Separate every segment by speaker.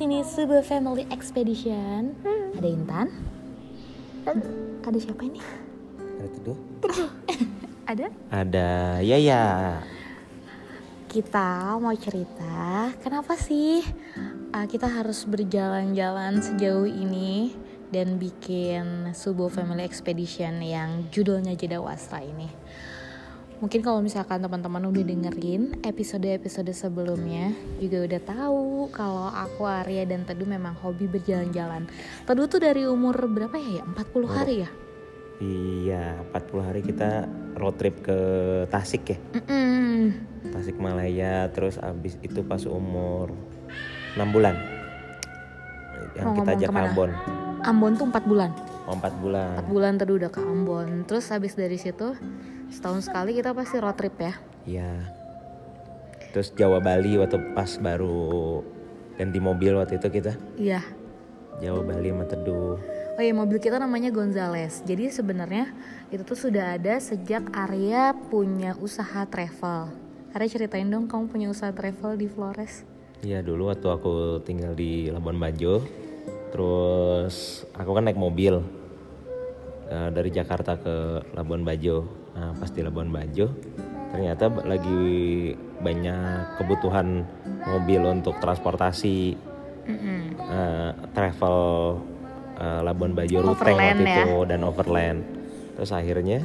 Speaker 1: sini Suba Family Expedition. Ada Intan. Ada siapa ini?
Speaker 2: Ada tuduh.
Speaker 1: Ada?
Speaker 2: Ada Yaya.
Speaker 1: Kita mau cerita kenapa sih uh, kita harus berjalan-jalan sejauh ini dan bikin Subo Family Expedition yang judulnya Jeda Wasra ini. Mungkin kalau misalkan teman-teman udah dengerin episode-episode sebelumnya juga udah tahu kalau aku Arya dan Teduh memang hobi berjalan-jalan. Teduh tuh dari umur berapa ya? 40 hari ya?
Speaker 2: Iya, 40 hari kita road trip ke Tasik ya.
Speaker 1: Mm-mm.
Speaker 2: Tasik Malaya terus abis itu pas umur 6 bulan. Yang
Speaker 1: Mau
Speaker 2: kita ajak? Ambon.
Speaker 1: Ambon tuh 4 bulan.
Speaker 2: Oh, 4 bulan.
Speaker 1: 4 bulan Teduh udah ke Ambon. Terus habis dari situ setahun sekali kita pasti road trip ya.
Speaker 2: Iya. Terus Jawa Bali waktu pas baru ganti mobil waktu itu kita.
Speaker 1: Iya.
Speaker 2: Jawa Bali sama Teduh.
Speaker 1: Oh iya mobil kita namanya Gonzales. Jadi sebenarnya itu tuh sudah ada sejak Arya punya usaha travel. Arya ceritain dong kamu punya usaha travel di Flores.
Speaker 2: Iya dulu waktu aku tinggal di Labuan Bajo, terus aku kan naik mobil eh, dari Jakarta ke Labuan Bajo. Nah pas di Labuan Bajo ternyata lagi banyak kebutuhan mobil untuk transportasi
Speaker 1: Mm-mm.
Speaker 2: eh, travel eh, Labuan Bajo rute
Speaker 1: Overland
Speaker 2: waktu
Speaker 1: ya?
Speaker 2: itu dan overland. Terus akhirnya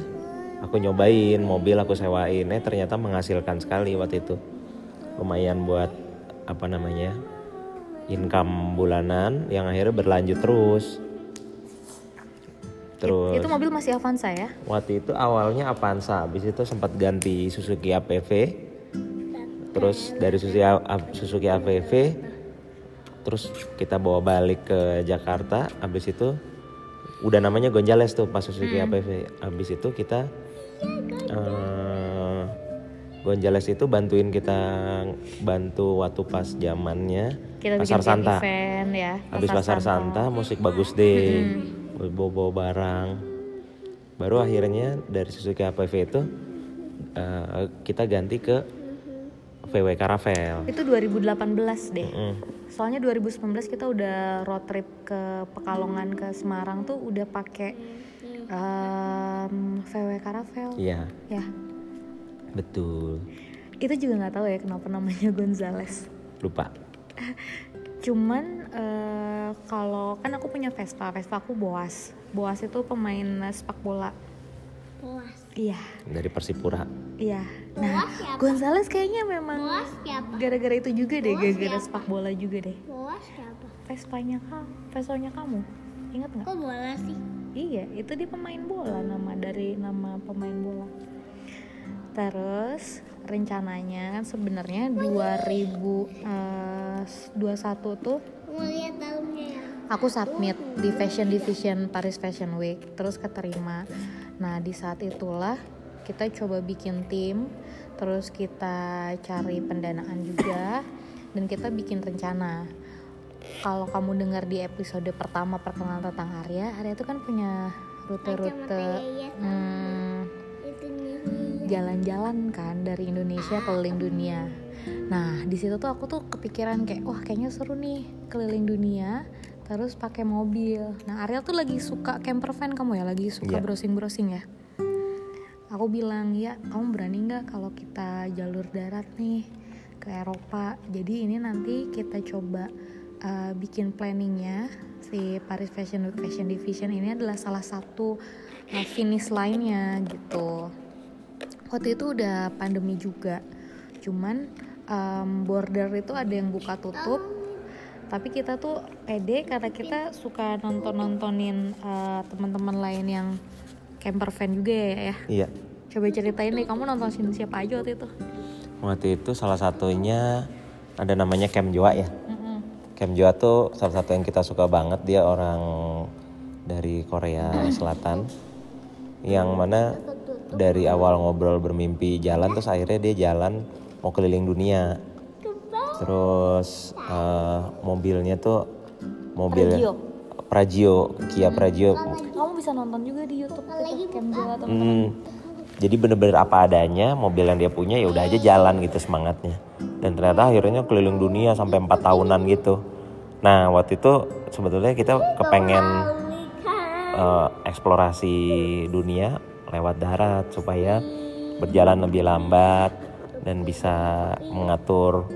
Speaker 2: aku nyobain mobil aku sewain, eh ternyata menghasilkan sekali waktu itu. Lumayan buat apa namanya income bulanan yang akhirnya berlanjut terus. Terus
Speaker 1: Itu mobil masih Avanza ya?
Speaker 2: waktu itu awalnya Avanza, habis itu sempat ganti Suzuki APV. Terus dari Suzuki, Suzuki APV terus kita bawa balik ke Jakarta, habis itu udah namanya Gonzales tuh pas Suzuki APV. Habis itu kita eh Gonzales itu bantuin kita bantu waktu pas zamannya
Speaker 1: Kita
Speaker 2: Pasar Santa.
Speaker 1: event ya.
Speaker 2: Habis Pasar Santa, musik bagus deh, bawa-bawa barang. Baru akhirnya dari Suzuki APV itu eh, kita ganti ke VW Caravelle.
Speaker 1: Itu 2018 deh.
Speaker 2: Mm.
Speaker 1: Soalnya 2019 kita udah road trip ke Pekalongan ke Semarang tuh udah pakai em, VW Caravelle.
Speaker 2: Iya,
Speaker 1: Ya,
Speaker 2: betul.
Speaker 1: itu juga nggak tahu ya kenapa namanya Gonzales.
Speaker 2: Lupa.
Speaker 1: Cuman eh, kalau kan aku punya Vespa, Vespa aku Boas. Boas itu pemain sepak bola.
Speaker 3: Boas.
Speaker 1: Iya,
Speaker 2: Dari Persipura.
Speaker 1: iya. Nah, Gonzales kayaknya memang
Speaker 3: Boas siapa?
Speaker 1: gara-gara itu juga deh, gara-gara sepak bola juga deh.
Speaker 3: Boas siapa?
Speaker 1: Vespanya kamu, Vespanya kamu, ingat nggak?
Speaker 3: Kok bola sih?
Speaker 1: Iya, itu dia pemain bola nama dari nama pemain bola. Terus rencananya kan sebenarnya 2021 tuh
Speaker 3: ya?
Speaker 1: aku submit di Fashion Division Paris Fashion Week terus keterima. Nah, di saat itulah kita coba bikin tim, terus kita cari pendanaan juga dan kita bikin rencana. Kalau kamu dengar di episode pertama perkenalan tentang Arya, Arya itu kan punya rute-rute
Speaker 3: Iya,
Speaker 1: hmm,
Speaker 3: itu nih.
Speaker 1: jalan-jalan kan dari Indonesia keliling dunia. Nah di situ tuh aku tuh kepikiran kayak wah kayaknya seru nih keliling dunia terus pakai mobil. Nah Ariel tuh lagi suka camper van kamu ya lagi suka
Speaker 2: Iya.
Speaker 1: browsing-browsing ya. Aku bilang ya kamu berani nggak kalau kita jalur darat nih ke Eropa. Jadi ini nanti kita coba uh, bikin planningnya si Paris Fashion Week Fashion Division ini adalah salah satu uh, finish line-nya gitu waktu itu udah pandemi juga cuman em, border itu ada yang buka tutup. Tapi kita tuh pede karena kita suka nonton nontonin teman-teman lain yang camper van juga ya, ya.
Speaker 2: Iya.
Speaker 1: coba ceritain deh kamu nonton siapa aja waktu itu?
Speaker 2: Waktu itu salah satunya ada namanya Cam Joa ya. Cam Joa tuh salah satu yang kita suka banget. Dia orang dari Korea Selatan. Yang mana dari awal ngobrol bermimpi jalan terus akhirnya dia jalan mau keliling dunia. Terus eh, mobilnya tuh mobil
Speaker 1: Pragio.
Speaker 2: Pragio Kia Pragio
Speaker 1: kamu bisa nonton juga di YouTube gitu atau
Speaker 2: Hmm, jadi bener-bener apa adanya mobil yang dia punya ya udah aja jalan gitu semangatnya. Dan ternyata akhirnya keliling dunia sampai empat tahunan gitu. Nah waktu itu sebetulnya kita kepengen eh, eksplorasi dunia lewat darat supaya berjalan lebih lambat dan bisa mengatur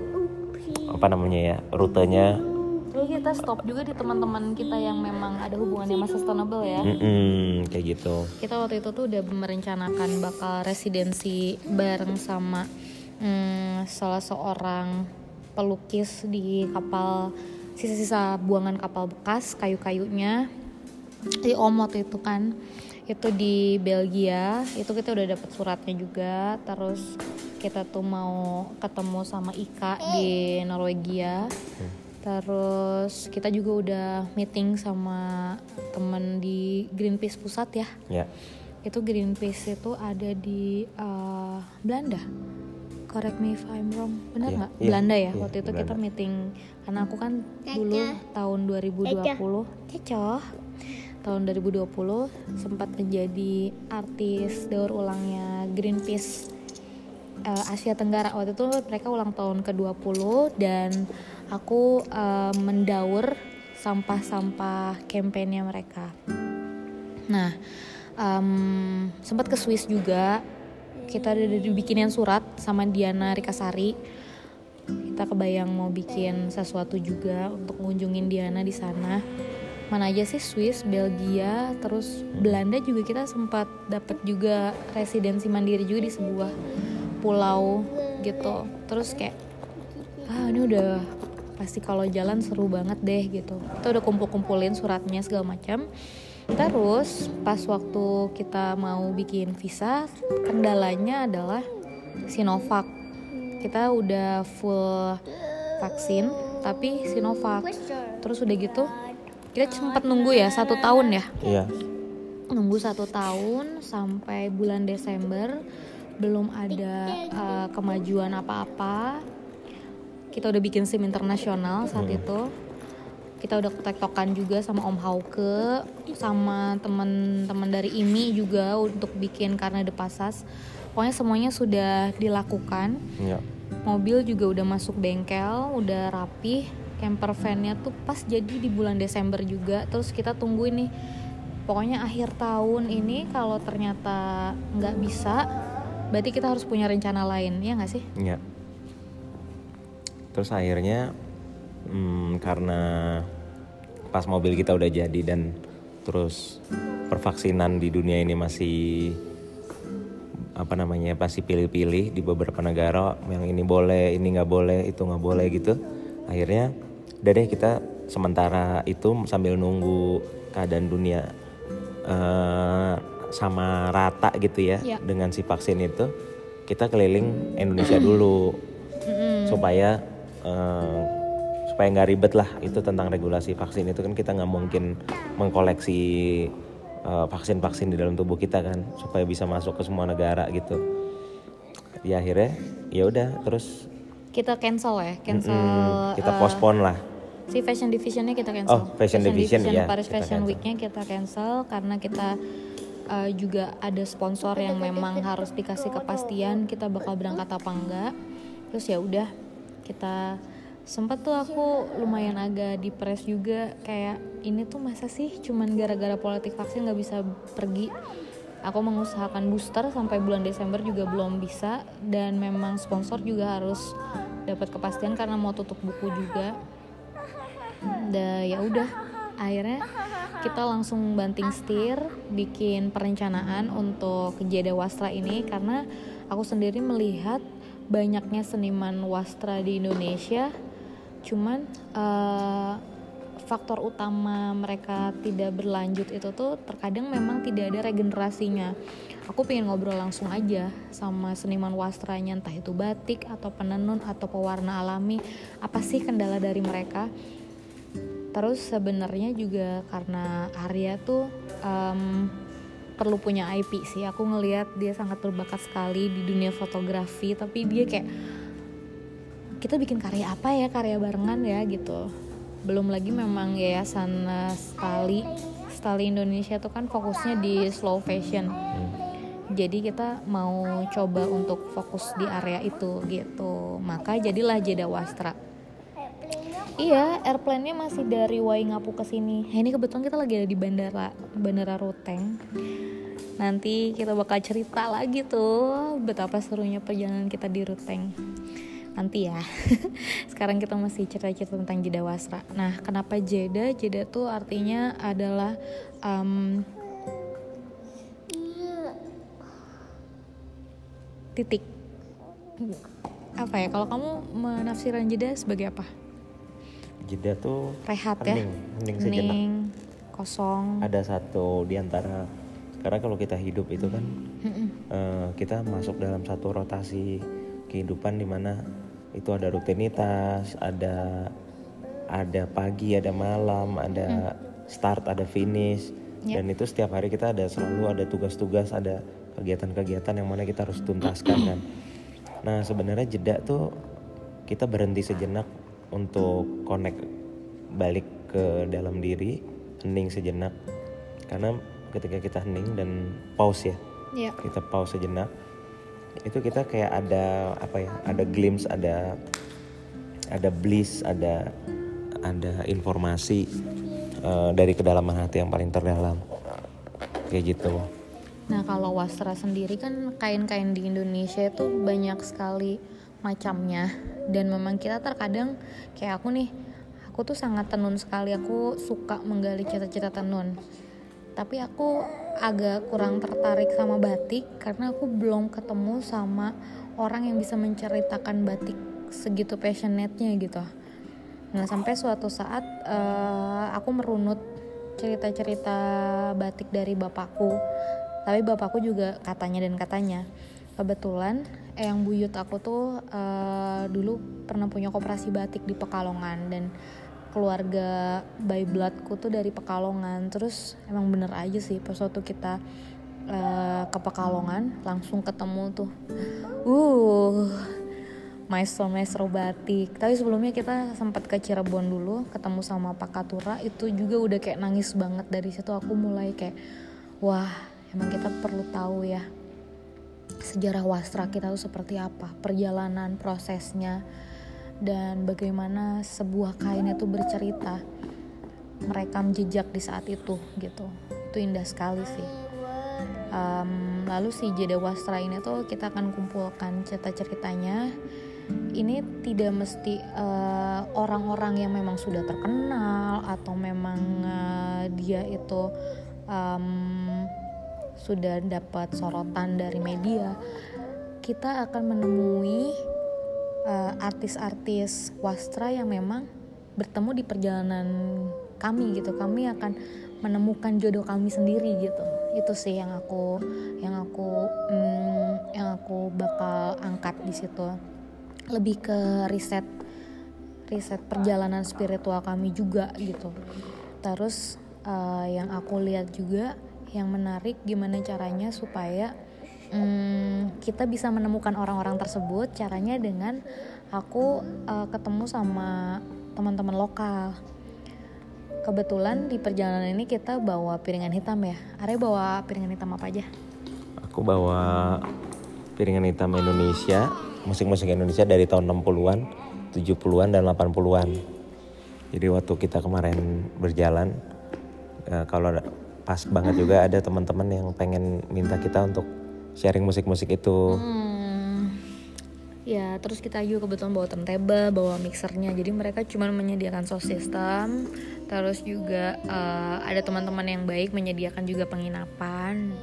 Speaker 2: apa namanya ya rutenya.
Speaker 1: Jadi kita stop juga di teman-teman kita yang memang ada hubungannya sama sustainable ya.
Speaker 2: Mm-mm, kayak gitu.
Speaker 1: Kita waktu itu tuh udah merencanakan bakal residensi bareng sama hmm, salah seorang pelukis di kapal sisa-sisa buangan kapal bekas kayu-kayunya di Omot itu kan itu di Belgia itu kita udah dapet suratnya juga terus kita tuh mau ketemu sama Ika di Norwegia. Terus kita juga udah meeting sama temen di Greenpeace pusat ya.
Speaker 2: Ya.
Speaker 1: itu Greenpeace itu ada di eh, Belanda. Correct me if I'm wrong. Benar
Speaker 2: Iya,
Speaker 1: nggak?
Speaker 2: iya,
Speaker 1: Belanda ya?
Speaker 2: Iya,
Speaker 1: waktu itu kita meeting. Karena aku kan dulu tahun 2020 cecoh tahun 2020 sempat menjadi artis daur ulangnya Greenpeace eh, Asia Tenggara waktu itu mereka ulang tahun ke-20 dan aku eh, mendaur sampah-sampah kampanyenya mereka Nah, em, sempat ke Swiss juga. Kita udah dibikinin surat sama Diana Rikasari. Kita kebayang mau bikin sesuatu juga untuk ngunjungin Diana di sana. Mana aja sih Swiss, Belgia, terus Belanda juga kita sempat dapat juga residensi mandiri juga di sebuah pulau gitu. Terus kayak ah ini udah pasti kalau jalan seru banget deh gitu. Kita udah kumpul-kumpulin suratnya segala macam. Terus pas waktu kita mau bikin visa, kendalanya adalah Sinovac. Kita udah full vaksin, tapi Sinovac. Terus udah gitu, kita sempat nunggu ya satu tahun ya,
Speaker 2: Iya.
Speaker 1: nunggu satu tahun sampai bulan Desember belum ada uh, kemajuan apa-apa. Kita udah bikin SIM internasional saat itu. Kita udah tektokan juga sama Om Hauke sama teman-teman dari IMI juga untuk bikin karena de pasas. Pokoknya semuanya sudah dilakukan.
Speaker 2: Iya.
Speaker 1: mobil juga udah masuk bengkel udah rapi. Camper vannya tuh pas jadi di bulan Desember juga. Terus kita tunggu ini pokoknya akhir tahun ini kalau ternyata nggak bisa berarti kita harus punya rencana lain ya nggak sih
Speaker 2: Iya. Terus akhirnya hmm, karena pas mobil kita udah jadi dan terus pervaksinan di dunia ini masih apa namanya pasti pilih-pilih di beberapa negara yang ini boleh ini nggak boleh itu nggak boleh gitu akhirnya udah deh kita sementara itu sambil nunggu keadaan dunia eh, sama rata gitu ya
Speaker 1: Ya.
Speaker 2: dengan si vaksin itu kita keliling Indonesia dulu supaya eh, supaya nggak ribet lah itu tentang regulasi vaksin itu kan kita nggak mungkin mengkoleksi eh, vaksin-vaksin di dalam tubuh kita kan supaya bisa masuk ke semua negara gitu ya akhirnya ya udah terus
Speaker 1: kita cancel ya cancel
Speaker 2: mm, kita
Speaker 1: eh,
Speaker 2: postpone lah
Speaker 1: si fashion divisionnya kita cancel.
Speaker 2: Oh, fashion division, iya,
Speaker 1: Paris
Speaker 2: kita
Speaker 1: Fashion. Weeknya kita cancel karena kita uh, juga ada sponsor yang memang harus dikasih kepastian kita bakal berangkat apa enggak. Terus ya udah kita sempat tuh aku lumayan agak depres juga kayak ini tuh masa sih cuman gara-gara politik vaksin nggak bisa pergi. Aku mengusahakan booster sampai bulan Desember juga belum bisa dan memang sponsor juga harus dapat kepastian karena mau tutup buku juga. Da ya udah akhirnya kita langsung banting setir bikin perencanaan untuk Jeda Wastra ini karena aku sendiri melihat banyaknya seniman wastra di Indonesia. Cuman eh, faktor utama mereka tidak berlanjut itu tuh terkadang memang tidak ada regenerasinya. Aku pengen ngobrol langsung aja sama seniman wastranya entah itu batik atau penenun atau pewarna alami. Apa sih kendala dari mereka Terus sebenarnya juga karena Arya tuh em, perlu punya IP sih. Aku ngelihat dia sangat berbakat sekali di dunia fotografi, tapi dia kayak kita bikin karya apa ya, karya barengan ya gitu. Belum lagi memang yayasan eh, Stali, Stali Indonesia tuh kan fokusnya di slow fashion. Jadi kita mau coba untuk fokus di area itu gitu. Maka jadilah Jeda Wastra Iya, airplane-nya masih dari Waingapu ke sini. Nah, ini kebetulan kita lagi ada di bandara, Bandara Ruteng. Nanti kita bakal cerita lagi tuh betapa serunya perjalanan kita di Ruteng. Nanti ya. Sekarang kita masih cerita-cerita tentang jeda wasra. Nah, kenapa jeda? Jeda tuh artinya adalah um, titik. Apa ya? Kalau kamu menafsirkan jeda sebagai apa?
Speaker 2: Jeda tuh
Speaker 1: Rehat ya.
Speaker 2: hening, hening sejenak.
Speaker 1: Hening, kosong.
Speaker 2: Ada satu di antara karena kalau kita hidup itu kan eh, kita masuk dalam satu rotasi kehidupan di mana itu ada rutinitas, ada ada pagi, ada malam, ada start, ada finish.
Speaker 1: Ya.
Speaker 2: Dan itu setiap hari kita ada selalu ada tugas-tugas, ada kegiatan-kegiatan yang mana kita harus tuntaskan kan. Nah, sebenarnya jeda tuh kita berhenti sejenak untuk connect balik ke dalam diri, hening sejenak. Karena ketika kita hening dan pause ya,
Speaker 1: Ya.
Speaker 2: kita pause sejenak itu kita kayak ada apa ya ada glimpse ada ada bliss ada ada informasi eh, dari kedalaman hati yang paling terdalam kayak gitu
Speaker 1: Nah kalau wasra sendiri kan kain-kain di Indonesia itu banyak sekali macamnya. Dan memang kita terkadang kayak aku nih aku tuh sangat tenun sekali. Aku suka menggali cita-cita tenun. Tapi aku agak kurang tertarik sama batik karena aku belum ketemu sama orang yang bisa menceritakan batik segitu passionate-nya gitu. Nah sampai suatu saat eh, aku merunut cerita-cerita batik dari bapakku. Tapi bapakku juga katanya dan katanya kebetulan yang buyut aku tuh eh, dulu pernah punya koperasi batik di Pekalongan dan keluarga by bloodku tuh dari Pekalongan. Terus emang bener aja sih pas waktu kita eh, ke Pekalongan langsung ketemu tuh uh maestro-maestro batik. Tapi sebelumnya kita sempat ke Cirebon dulu ketemu sama Pak Katura itu juga udah kayak nangis banget dari situ. Aku mulai kayak wah emang kita perlu tahu ya sejarah wastra kita tuh seperti apa perjalanan prosesnya dan bagaimana sebuah kain itu bercerita merekam jejak di saat itu gitu. Itu indah sekali sih. Em, lalu si jeda wastra ini tuh kita akan kumpulkan cerita-ceritanya ini tidak mesti eh, orang-orang yang memang sudah terkenal atau memang eh, dia itu em, sudah dapat sorotan dari media kita akan menemui eh, artis-artis wastra yang memang bertemu di perjalanan kami gitu. Kami akan menemukan jodoh kami sendiri gitu. Itu sih yang aku yang aku mm, yang aku bakal angkat di situ. Lebih ke riset riset perjalanan spiritual kami juga gitu. Terus eh, yang aku lihat juga yang menarik gimana caranya supaya mm, kita bisa menemukan orang-orang tersebut. Caranya dengan aku eh, ketemu sama teman-teman lokal. Kebetulan di perjalanan ini kita bawa piringan hitam ya. Are bawa piringan hitam apa aja?
Speaker 2: Aku bawa piringan hitam Indonesia musik-musik Indonesia dari tahun 60-an 70-an dan 80-an jadi waktu kita kemarin berjalan eh, kalau pas banget juga ada teman-teman yang pengen minta kita untuk sharing musik-musik itu
Speaker 1: Hmm, ya terus kita juga kebetulan bawa turntable, bawa mixernya. Jadi mereka cuma menyediakan sound system, terus juga eh, ada teman-teman yang baik menyediakan juga penginapan.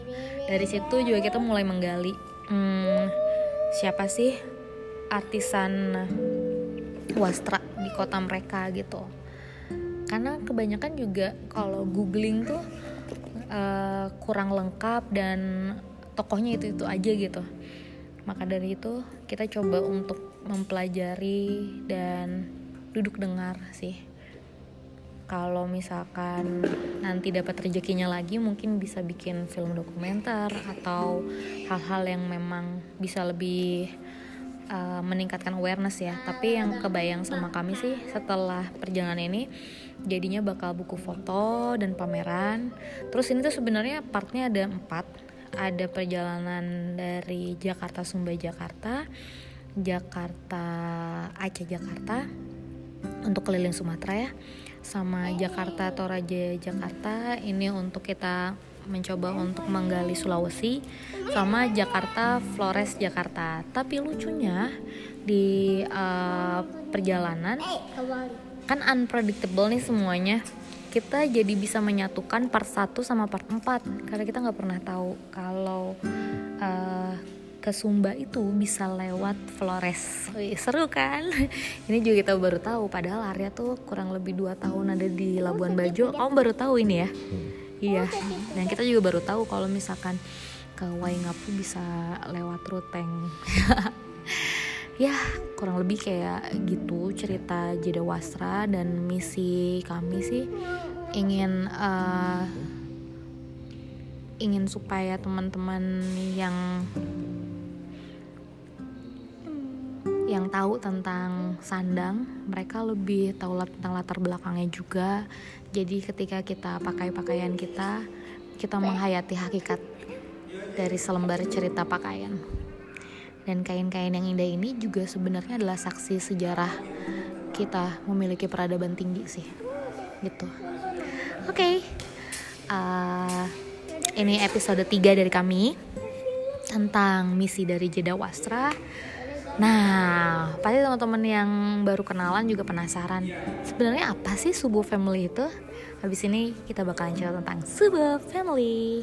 Speaker 1: Dari situ juga kita mulai menggali hmm, siapa sih artisan wastra di kota mereka gitu. Karena kebanyakan juga kalau googling tuh eh, kurang lengkap dan tokohnya itu itu aja gitu. Maka dari itu kita coba untuk mempelajari dan duduk dengar sih. Kalau misalkan nanti dapat rezekinya lagi mungkin bisa bikin film dokumenter atau hal-hal yang memang bisa lebih uh, meningkatkan awareness ya. Tapi yang kebayang sama kami sih setelah perjalanan ini jadinya bakal buku foto dan pameran. Terus ini tuh sebenarnya partnya ada empat. Ada perjalanan dari Jakarta Sumba Jakarta Jakarta Aceh Jakarta untuk keliling Sumatera ya sama Jakarta Toraja Jakarta. Ini untuk kita mencoba untuk menggali Sulawesi sama Jakarta Flores Jakarta. Tapi lucunya di uh, perjalanan
Speaker 3: Kembali.
Speaker 1: kan unpredictable nih semuanya. Kita jadi bisa menyatukan part 1 sama part 4 karena kita nggak pernah tahu kalau uh, ke Sumba itu bisa lewat Flores. Wih, seru kan? Ini juga kita baru tahu padahal Arya tuh kurang lebih dua tahun ada di Labuan Bajo. kamu baru tahu ini ya iya. Dan kita juga baru tahu kalau misalkan ke Waingapu bisa lewat Ruteng. Ya kurang lebih kayak gitu cerita Jeda Wasra dan misi kami sih ingin eh, ingin supaya teman-teman yang yang tahu tentang sandang mereka lebih tahu tentang latar belakangnya juga. Jadi ketika kita pakai pakaian kita kita menghayati hakikat dari selembar cerita pakaian. Dan kain-kain yang indah ini juga sebenarnya adalah saksi sejarah kita memiliki peradaban tinggi sih gitu. Oke Uh, ini episode 3 dari kami tentang misi dari Jeda Wastra Nah, pasti teman-teman yang baru kenalan juga penasaran Sebenarnya apa sih Subuh Family itu? Habis ini kita bakalan cerita tentang Subuh Family